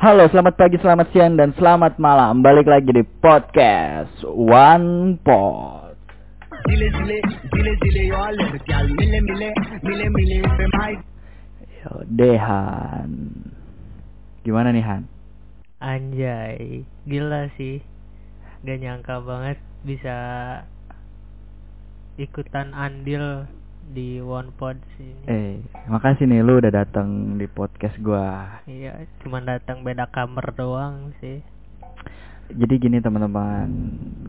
Halo, selamat pagi, selamat siang, dan selamat malam. Balik lagi di podcast One mai Yo, Dehan. Gimana nih Han? Anjay, gila sih. Gak nyangka banget bisa ikutan andil di One Pod sini. Eh, makasih nih lu udah datang di podcast gua. Iya, cuman datang beda kamar doang sih. Jadi gini teman-teman,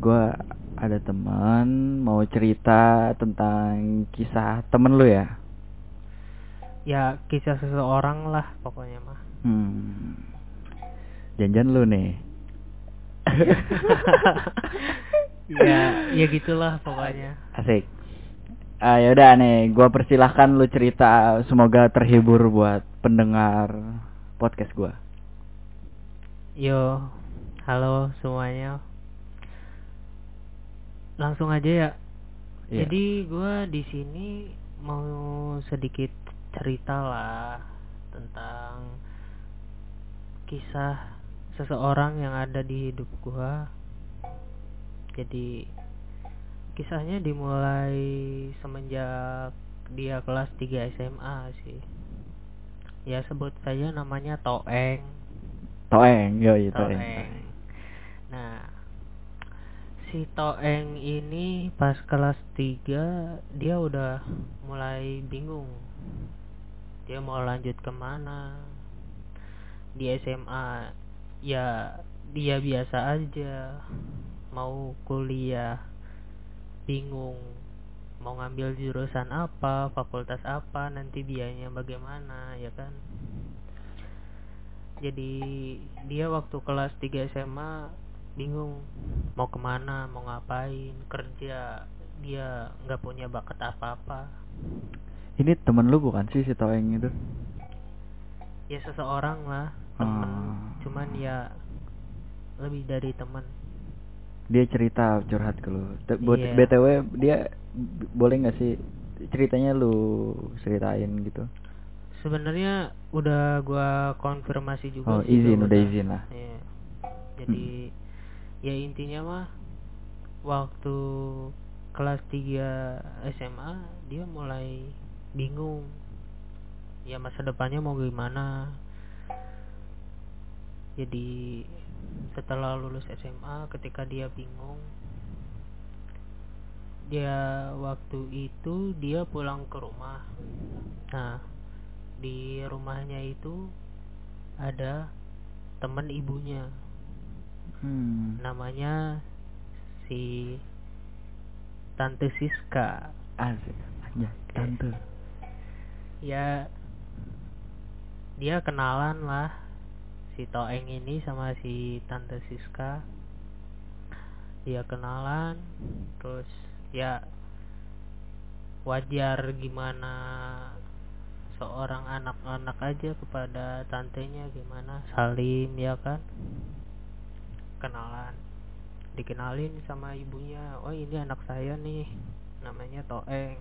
gua ada teman mau cerita tentang kisah temen lu ya. Ya kisah seseorang lah pokoknya mah. Hmm. Janjian lu nih. ya, ya gitulah pokoknya. Asik. Ah yaudah nih, gua persilahkan lu cerita. Semoga terhibur buat pendengar podcast gua. Yo, halo semuanya. Langsung aja ya. Iya. Jadi gua di sini mau sedikit cerita lah tentang kisah seseorang yang ada di hidup gua. Jadi kisahnya dimulai semenjak dia kelas 3 SMA sih. Ya sebut saja namanya Toeng. Toeng, yoi Toeng. Toeng. Nah, si Toeng ini pas kelas 3 dia udah mulai bingung. Dia mau lanjut ke mana? Di SMA ya dia biasa aja. Mau kuliah bingung mau ngambil jurusan apa, fakultas apa, nanti biayanya bagaimana, ya kan? Jadi dia waktu kelas 3 SMA bingung mau ke mana, mau ngapain, kerja dia nggak punya bakat apa-apa. Ini temen lu bukan sih si Toeng itu? Ya seseorang lah, temen, Ah. cuman ya lebih dari teman. Dia cerita curhat ke lu. Te- buat Iya. BTW dia boleh nggak sih ceritanya lu ceritain gitu? Sebenarnya udah gua konfirmasi juga Oh, sih izin, udah izin lah. Iya. Jadi ya intinya mah waktu kelas 3 SMA dia mulai bingung. Ya masa depannya mau gimana? Jadi setelah lulus SMA ketika dia bingung dia waktu itu dia pulang ke rumah. Nah, di rumahnya itu ada teman ibunya Hmm. namanya si Tante Siska Asik. Anjay, tante. ya dia kenalan lah si Toeng ini sama si Tante Siska. Dia kenalan. Terus ya wajar gimana seorang anak-anak aja kepada tantenya gimana salim ya kan? Kenalan. Dikenalin sama ibunya oh ini anak saya nih namanya Toeng.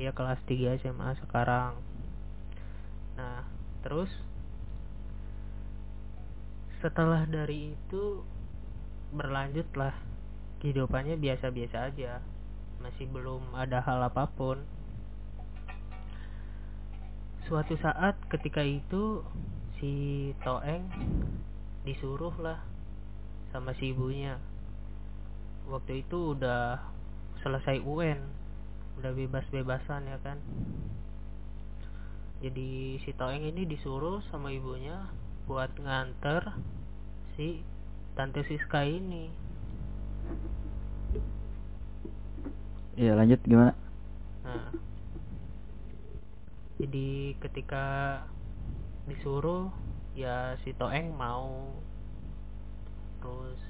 Dia kelas 3 SMA sekarang. Nah terus setelah dari itu berlanjutlah. Kehidupannya biasa-biasa aja. Masih belum ada hal apa pun. Suatu saat ketika itu si Toeng disuruh lah sama si ibunya. Waktu itu udah selesai UN udah bebas-bebasan ya kan? Jadi si Toeng ini disuruh sama ibunya buat nganter si Tante Siska ini. Iya, lanjut gimana? Nah, jadi ketika disuruh ya si Toeng mau. Terus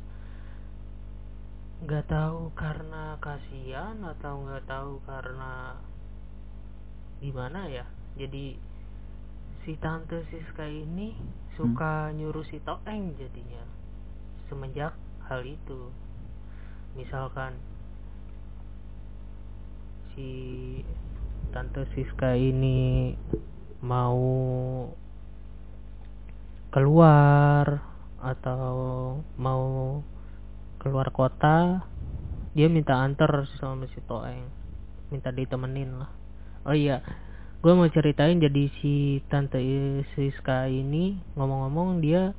nggak tahu karena kasihan atau nggak tahu karena gimana ya? Jadi si tante Siska ini suka nyuruh si Toeng jadinya semenjak hal itu. Misalkan si tante Siska ini mau keluar atau mau keluar kota dia minta antar sama si Toeng minta ditemenin lah. Oh iya gue mau ceritain jadi si tante Siska ini ngomong-ngomong dia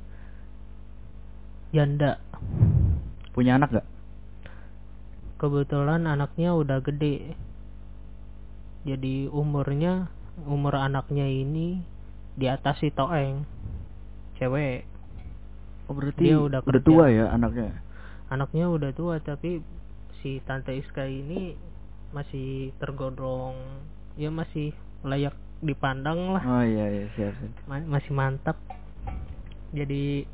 janda Punya anak gak? kebetulan anaknya udah gede jadi umurnya umur anaknya ini di atas si Toeng cewek Oh berarti Dia udah kerja. tua ya anaknya. anaknya udah tua tapi si tante Iska ini masih tergolong ya masih layak dipandang lah. Oh iya iya siap siap. Ma- masih mantap. Jadi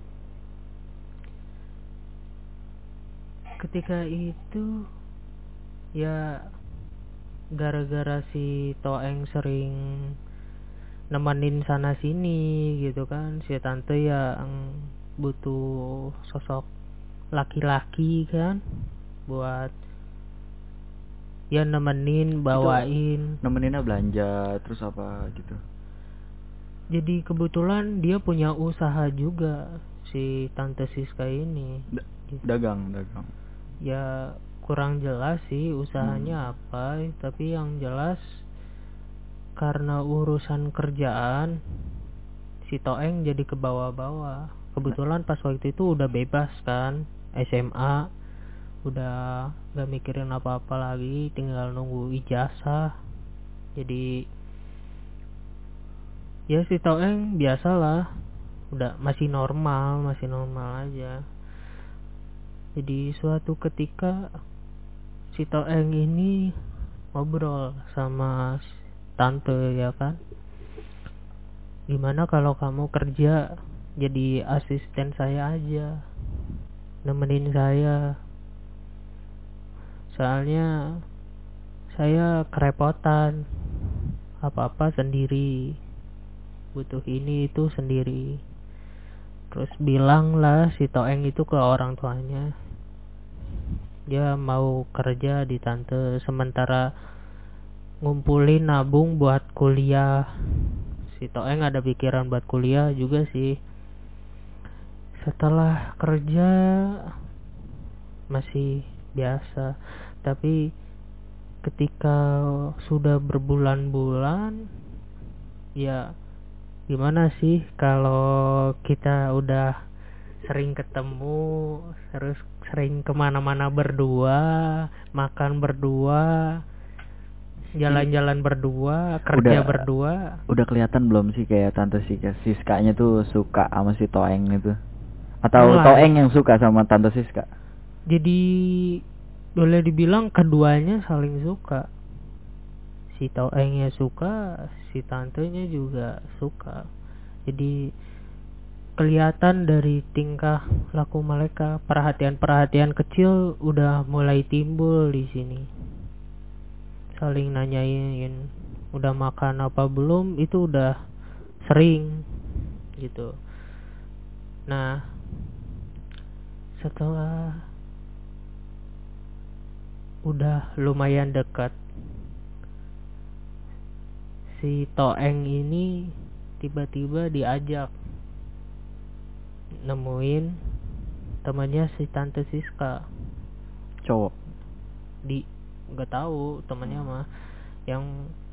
ketika itu ya gara-gara si Toeng sering nemenin sana sini gitu kan. Si tante yang butuh sosok laki-laki kan buat ya nemenin bawain. Nemeninnya belanja terus apa gitu. jadi kebetulan dia punya usaha juga si tante Siska ini. Da- dagang dagang. ya kurang jelas sih usahanya apa tapi yang jelas karena urusan kerjaan si Toeng jadi ke bawah-bawah. Kebetulan pas waktu itu udah bebas kan SMA udah gak mikirin apa-apa lagi tinggal nunggu ijazah. Jadi ya si Toeng biasalah udah masih normal masih normal aja. Jadi suatu ketika si Toeng ini ngobrol sama tante ya kan? Gimana kalau kamu kerja jadi asisten saya aja? Nemenin saya soalnya saya kerepotan. Apa-apa sendiri. Butuh ini itu sendiri. Terus bilang lah si Toeng itu ke orang tuanya. Dia mau kerja di tante sementara ngumpulin nabung buat kuliah. Si Toeng ada pikiran buat kuliah juga sih. Setelah kerja masih biasa tapi ketika sudah berbulan-bulan ya gimana sih kalau kita udah sering ketemu terus sering ke mana-mana berdua makan berdua jalan-jalan berdua kerja Udah- berdua Udah kelihatan belum sih kayak tante Siska Siskanya tuh suka sama si Toeng itu? Atau. Toeng yang suka sama tante Siska? jadi boleh dibilang keduanya saling suka. Si Toengnya suka si tantenya juga suka. Jadi kelihatan dari tingkah laku mereka. Perhatian-perhatian kecil udah mulai timbul di sini. Saling nanyain udah makan apa belum? Itu udah sering gitu. Nah setelah udah lumayan dekat. Si Toeng ini tiba-tiba diajak nemuin temannya si tante Siska. Cowok. di nggak tahu temannya mah. Yang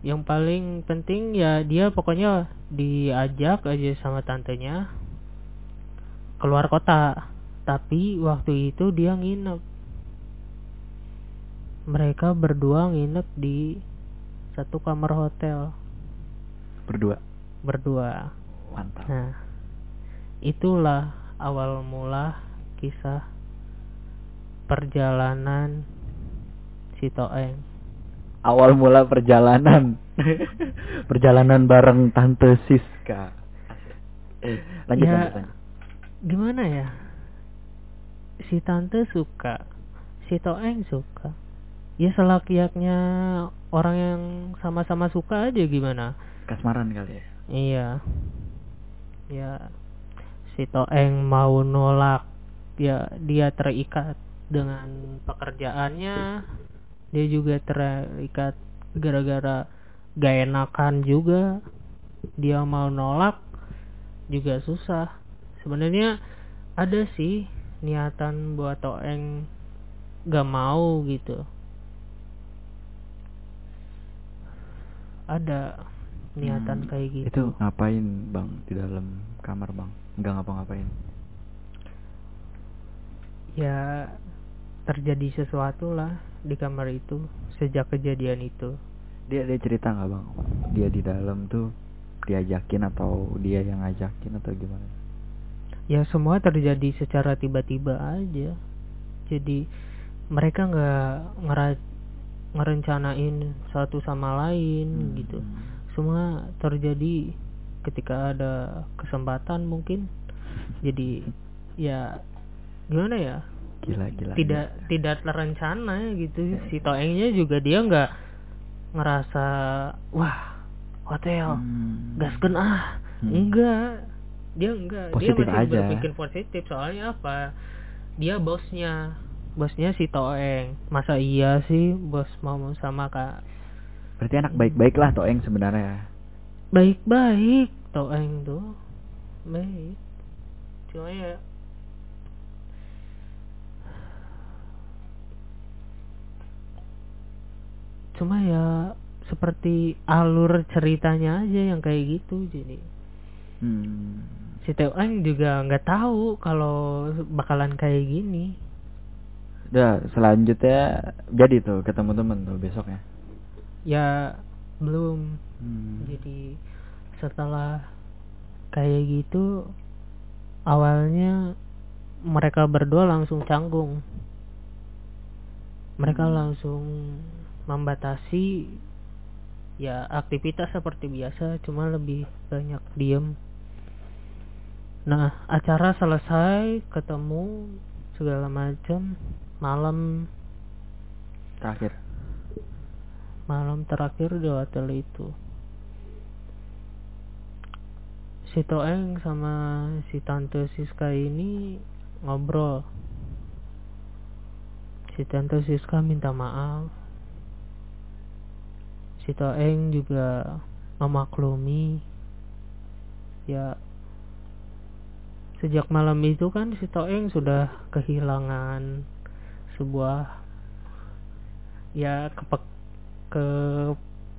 yang paling penting ya dia pokoknya diajak aja sama tantenya keluar kota. Tapi waktu itu dia nginep mereka berdua nginep di satu kamar hotel Berdua. berdua Mantap. nah itulah awal mula kisah perjalanan si Toeng Awal mula perjalanan. perjalanan bareng tante Siska. Lanjut Ya, lanjut lanjut. gimana ya si tante suka si Toeng suka ya selakiaknya orang yang sama-sama suka aja gimana? Kasmaran kali ya. iya. Ya si Toeng mau nolak ya dia terikat dengan pekerjaannya. Dia juga terikat gara-gara gak enakan juga. Dia mau nolak juga susah. Sebenarnya ada sih niatan buat Toeng gak mau gitu ada niatan Hmm, kayak gitu Itu ngapain bang di dalam kamar bang? Nggak ngapa-ngapain. ya terjadi sesuatu lah di kamar itu sejak kejadian itu Dia dia cerita nggak bang? Dia di dalam tuh diajakin atau dia yang ngajakin atau gimana? ya semua terjadi secara tiba-tiba aja jadi mereka nggak ngera- ngerencanain satu sama lain Hmm. gitu semua terjadi ketika ada kesempatan mungkin jadi ya gimana ya Gila gila. tidak tidak terencana gitu si toengnya juga dia nggak ngerasa wah hotel Hmm. gaskeun ah Hmm. enggak dia enggak Positif dia masih aja. berpikir positif soalnya apa dia bosnya bosnya si Toeng. Masa iya sih bos mau sama kak? Berarti anak baik-baik lah Toeng sebenarnya. baik-baik Toeng tuh. Baik. Cuma ya. Cuma ya seperti alur ceritanya aja yang kayak gitu jadi. Hmm. si Toeng juga nggak tahu kalau bakalan kayak gini Udah selanjutnya jadi tuh ketemu temen tuh besoknya. ya belum Hmm. jadi setelah kayak gitu awalnya mereka berdua langsung canggung mereka Hmm. langsung membatasi ya aktivitas seperti biasa cuma lebih banyak diem nah acara selesai ketemu segala macam malam. Terakhir. malam terakhir di hotel itu. Si Toeng sama si tante Siska ini ngobrol. Si tante Siska minta maaf. Si Toeng juga memaklumi. Ya sejak malam itu kan si Toeng sudah kehilangan sebuah ya kepe ke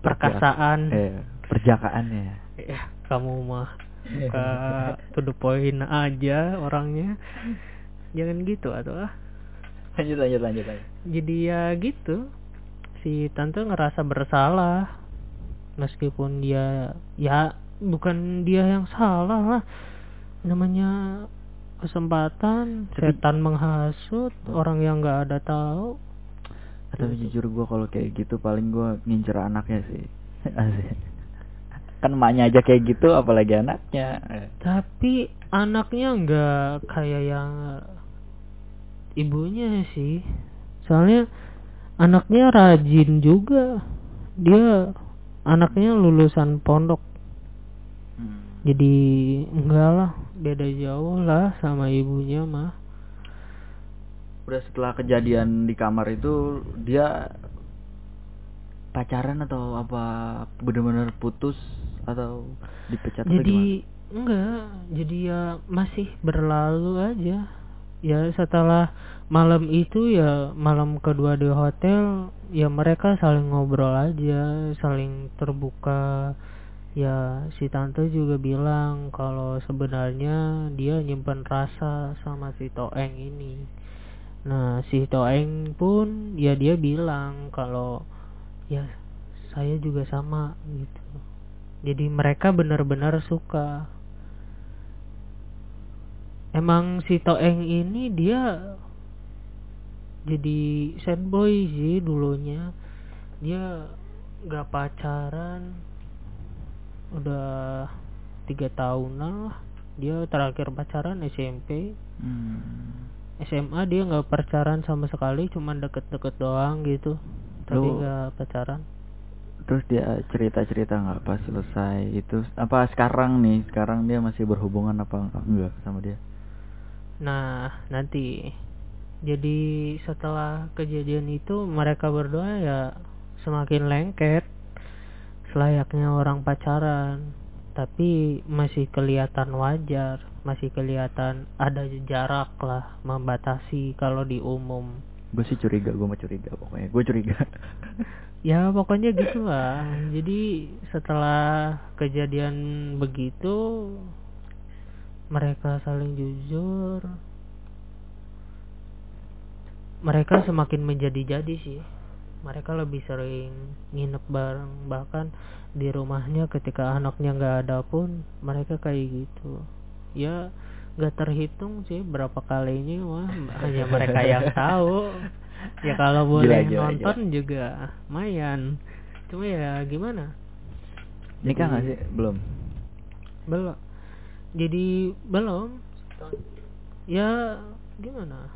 perkasaan Eh, perjakaannya. ya kamu mah ke to the point aja orangnya. Jangan gitu atau ah. Lanjut lanjut lanjut lanjut. jadi ya gitu. Si tante ngerasa bersalah. Meskipun dia ya bukan dia yang salah lah. Namanya kesempatan setan menghasut orang yang nggak ada tahu Tapi jujur gua kalau kayak gitu paling gua ngincer anaknya sih. Kan emaknya aja kayak gitu apalagi anaknya. Tapi anaknya nggak kayak yang ibunya sih soalnya anaknya rajin juga dia anaknya lulusan pondok. Jadi enggak lah beda jauh lah sama ibunya mah. Udah setelah kejadian di kamar itu dia pacaran atau apa benar-benar putus atau dipecat atau jadi enggak. Jadi ya masih berlalu aja. Ya setelah malam itu ya malam kedua di hotel ya mereka saling ngobrol aja saling terbuka ya si tante juga bilang kalau sebenarnya dia nyimpen rasa sama si Toeng ini. Nah si Toeng pun ya dia bilang kalau ya saya juga sama gitu. Jadi mereka benar-benar suka. Emang si Toeng ini dia jadi sad boy sih dulunya. Dia gak pacaran udah tiga tahunan lah. Dia terakhir pacaran SMP Hmm. SMA dia nggak pacaran sama sekali cuman deket-deket doang gitu. Tapi nggak pacaran. Terus dia cerita-cerita nggak pas selesai itu apa sekarang nih? Sekarang dia masih berhubungan apa enggak, enggak sama dia? Nah, nanti. Jadi setelah kejadian itu mereka berdua ya semakin lengket selayaknya orang pacaran, tapi masih kelihatan wajar masih kelihatan ada jarak lah membatasi kalau di umum. Gue sih curiga gue mau curiga pokoknya gue curiga. Ya pokoknya gitu lah. Jadi setelah kejadian begitu mereka saling jujur. Mereka semakin menjadi-jadi sih mereka lebih sering nginep bareng. Bahkan di rumahnya ketika anaknya nggak ada pun mereka kayak gitu. Ya nggak terhitung sih berapa kalinya wah hanya mereka yang tahu. Ya kalau boleh Gila, gila, nonton juga lumayan. Cuma ya gimana? Nikah Jadi- nggak sih? Belum. Belum jadi belum. Ya gimana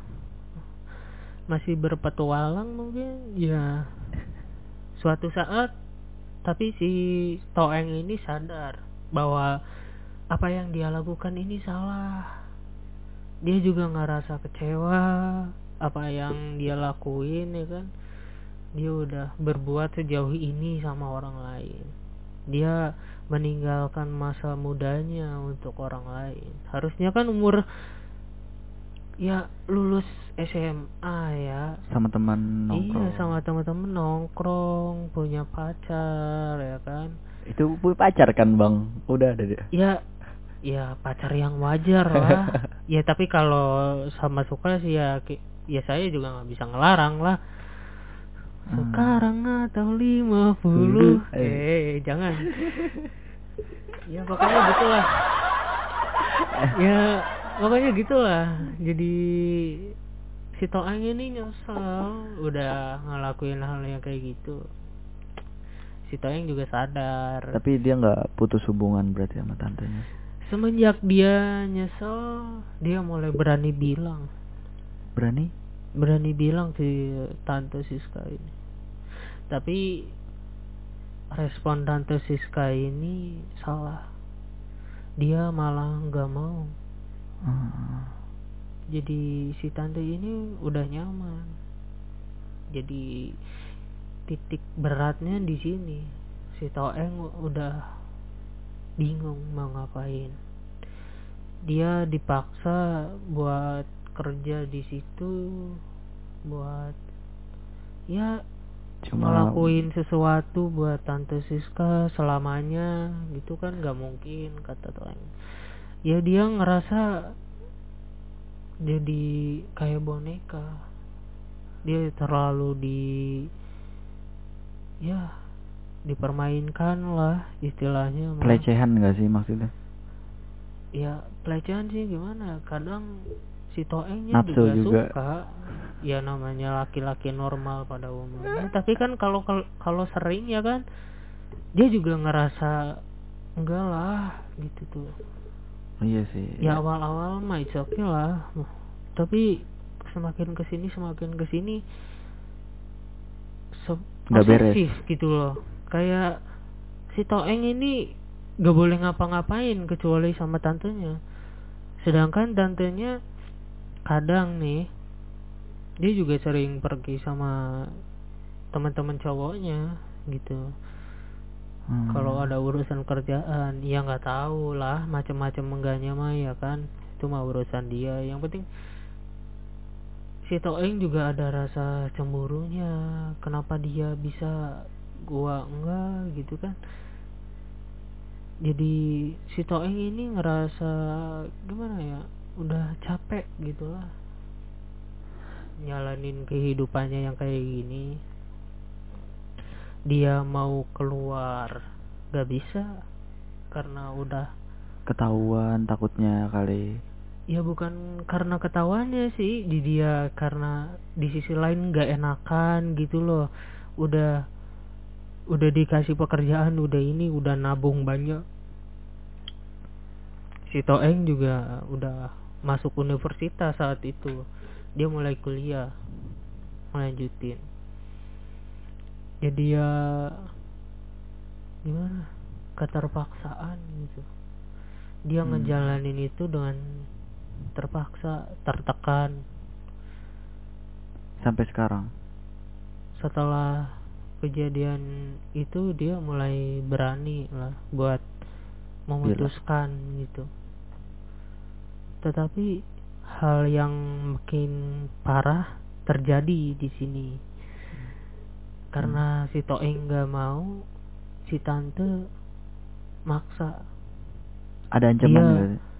masih berpetualang mungkin. Ya suatu saat tapi si Toeng ini sadar bahwa apa yang dia lakukan ini salah. Dia juga ngerasa kecewa apa yang dia lakuin ya kan? Dia udah berbuat sejauh ini sama orang lain. Dia meninggalkan masa mudanya untuk orang lain. Harusnya kan umur ya lulus SMA ya. Sama teman nongkrong. Iya sama teman-teman nongkrong punya pacar ya kan. Itu punya pacar kan bang? Udah ada dia. Ya ya pacar yang wajar lah. Ya tapi kalau sama suka sih ya ya saya juga nggak bisa ngelarang lah. Hmm. sekarang atau lima puluh. Eh. eh jangan. Ya pokoknya gitulah ya pokoknya gitulah. Jadi si Toang ini nyesel. Udah ngelakuin hal yang kayak gitu. Si Toang juga sadar. Tapi dia nggak putus hubungan berarti sama tantenya? Semenjak dia nyesel dia mulai berani bilang. Berani? Berani bilang si tante Siska ini. Tapi respon tante Siska ini salah. Dia malah nggak mau Hmm. jadi si tante ini udah nyaman. Jadi titik beratnya di sini. Si Toeng udah bingung mau ngapain. Dia dipaksa buat kerja di situ buat ya cuma ngelakuin sesuatu buat tante Siska selamanya. Gitu kan nggak mungkin kata Toeng ya dia ngerasa jadi kayak boneka. Dia terlalu di ya dipermainkan lah istilahnya mah. pelecehan nggak sih maksudnya? Ya pelecehan sih gimana? Kadang si Toengnya juga, juga. suka. Ya namanya laki-laki normal pada umumnya. Tapi kan kalau- kalau sering ya kan dia juga ngerasa enggak lah gitu tuh iya sih. Ya awal-awal mah it's okay lah. Tapi semakin ke sini semakin ke sini se- Nggak beres. gitu loh. Kayak si Toeng ini gak boleh ngapa-ngapain kecuali sama tantenya. Sedangkan tantenya kadang nih dia juga sering pergi sama teman-teman cowoknya gitu Hmm. kalau ada urusan kerjaan ya nggak tahu lah macam-macam enggaknya mah ya kan. Itu mah urusan dia yang penting si Toeng juga ada rasa cemburunya. Kenapa dia bisa gua enggak gitu kan. Jadi si Toeng ini ngerasa gimana ya udah capek gitulah. Nyalanin kehidupannya yang kayak gini dia mau keluar gak bisa karena udah ketahuan takutnya kali. Ya bukan karena ketahuannya sih di dia karena di sisi lain gak enakan gitu loh. Udah udah dikasih pekerjaan udah ini udah nabung banyak. Si Toeng juga udah masuk universitas saat itu. Dia mulai kuliah melanjutin jadi ya gimana? Keterpaksaan gitu. Dia Hmm. ngejalanin itu dengan terpaksa tertekan. Sampai sekarang? Setelah kejadian itu dia mulai berani lah buat memutuskan gitu. Tetapi hal yang makin parah terjadi di sini karena si Toeng nggak mau si tante maksa. Ada ancaman nggak?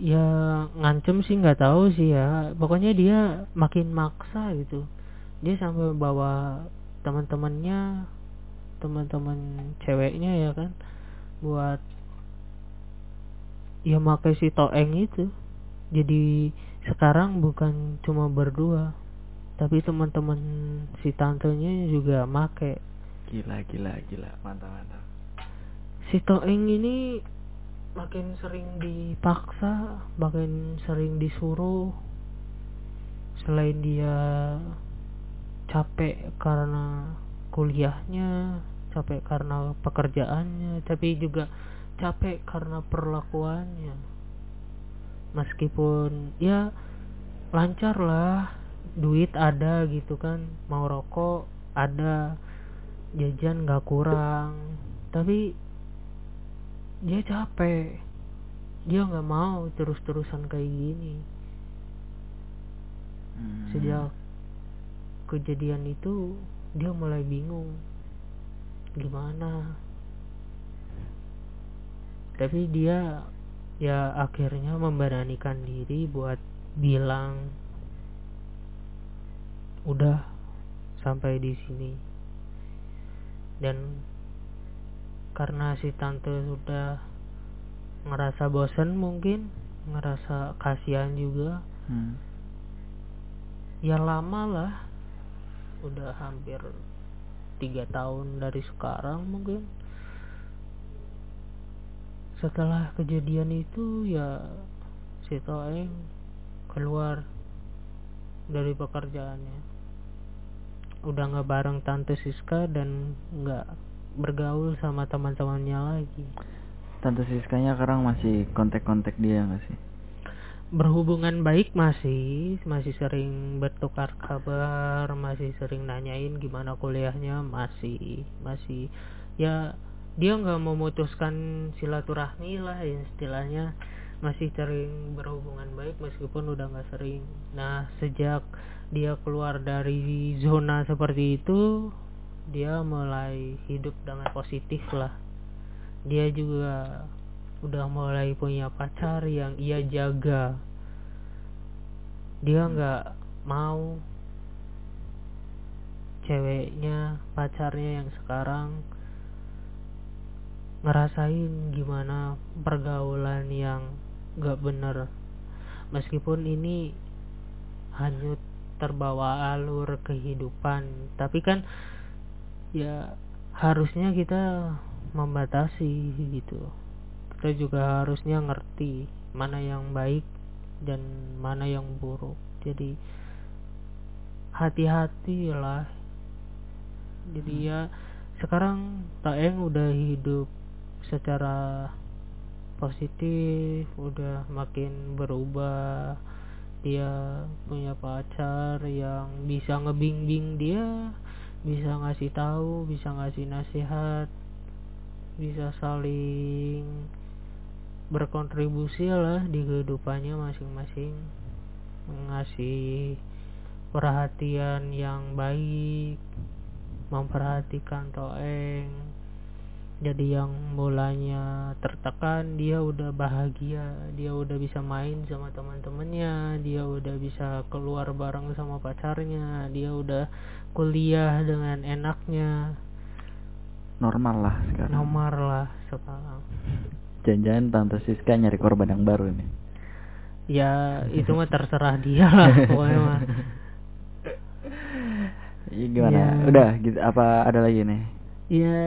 ya ngancem sih nggak tahu sih ya. Pokoknya dia makin maksa gitu. Dia sampai bawa teman-temannya teman-teman ceweknya ya kan buat ya pakai si toeng itu. Jadi sekarang bukan cuma berdua tapi teman-teman si tantenya juga make Gila, gila, gila. Mantap, mantap. si Toeng ini makin sering dipaksa, makin sering disuruh. Selain dia capek karena kuliahnya, capek karena pekerjaannya, tapi juga capek karena perlakuannya. Meskipun ya lancar lah, duit ada gitu kan, mau rokok ada, jajan nggak kurang, tapi dia capek. Dia nggak mau terus-terusan kayak gini. Hmm. sejak kejadian itu dia mulai bingung. Gimana? Tapi dia ya akhirnya memberanikan diri buat bilang udah sampai di sini. Dan karena si tante sudah ngerasa bosen mungkin ngerasa kasihan juga Hmm. ya lama lah. Udah hampir tiga tahun dari sekarang mungkin. Setelah kejadian itu ya si Toeng keluar dari pekerjaannya udah nggak bareng tante Siska dan nggak bergaul sama teman-temannya lagi. Tante Siskanya sekarang masih kontak-kontak dia nggak sih? berhubungan baik masih masih sering bertukar kabar masih sering nanyain gimana kuliahnya masih masih. Ya dia nggak memutuskan silaturahmi lah ya istilahnya. Masih sering berhubungan baik meskipun udah nggak sering. Nah sejak dia keluar dari zona seperti itu dia mulai hidup dengan positif lah. Dia juga udah mulai punya pacar yang ia jaga. Dia nggak mau ceweknya pacarnya yang sekarang ngerasain gimana pergaulan yang nggak bener. Meskipun ini hanyut terbawa alur kehidupan. Tapi kan ya harusnya kita membatasi gitu. Kita juga harusnya ngerti mana yang baik dan mana yang buruk. Jadi hati-hati lah jadi ya sekarang Taeng udah hidup secara positif udah makin berubah dia punya pacar yang bisa ngebimbing dia bisa ngasih tahu bisa ngasih nasihat bisa saling berkontribusi lah di kehidupannya masing-masing. Ngasih perhatian yang baik memperhatikan Toeng jadi yang mulanya tertekan dia udah bahagia dia udah bisa main sama teman-temannya dia udah bisa keluar bareng sama pacarnya dia udah kuliah dengan enaknya Normal lah sekarang. nomor lah sekarang Jangan-jangan Tante Siska nyari korban yang baru ini. ya itu mah terserah dia lah pokoknya mah Iya gimana? Ya. Udah gitu apa ada lagi nih? ya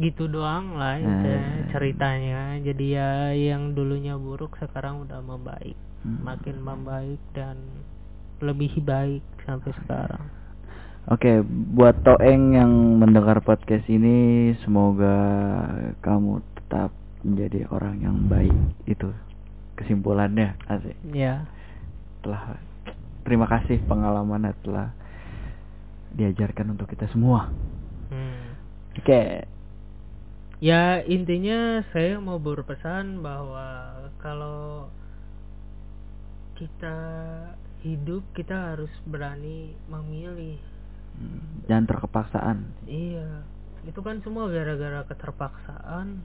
gitu doang lah ya, ceritanya jadi ya yang dulunya buruk sekarang udah membaik Hmm. makin membaik dan lebih baik sampai sekarang Oke, buat Toeng yang mendengar podcast ini, semoga kamu tetap menjadi orang yang baik. Itu kesimpulannya, asik. ya Telah terima kasih pengalaman telah diajarkan untuk kita semua. hmm. Oke, ya intinya saya mau berpesan bahwa kalau kita hidup kita harus berani memilih. Hmm, jangan terkepaksaan. Iya itu kan semua gara-gara keterpaksaan.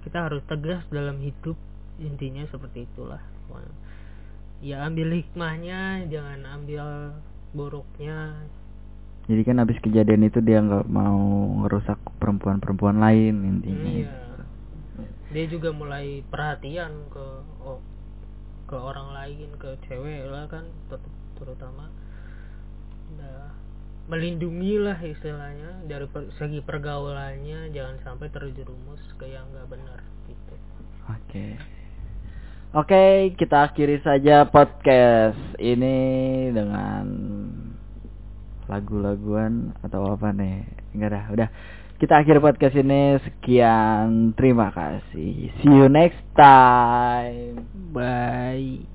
Kita harus tegas dalam hidup intinya seperti itulah. Ya ambil hikmahnya jangan ambil buruknya jadi kan habis kejadian itu dia nggak mau ngerusak perempuan-perempuan lain intinya iya. dia juga mulai perhatian ke oh, ke orang lain ke cewek lah kan ter- terutama. Udah melindungi lah istilahnya dari per- segi pergaulannya jangan sampai terjerumus ke yang nggak benar gitu. Oke. Oke, kita akhiri saja podcast ini dengan lagu-laguan atau apa nih? Enggak dah, udah. Kita akhiri podcast ini. Sekian, terima kasih. See you next time. bye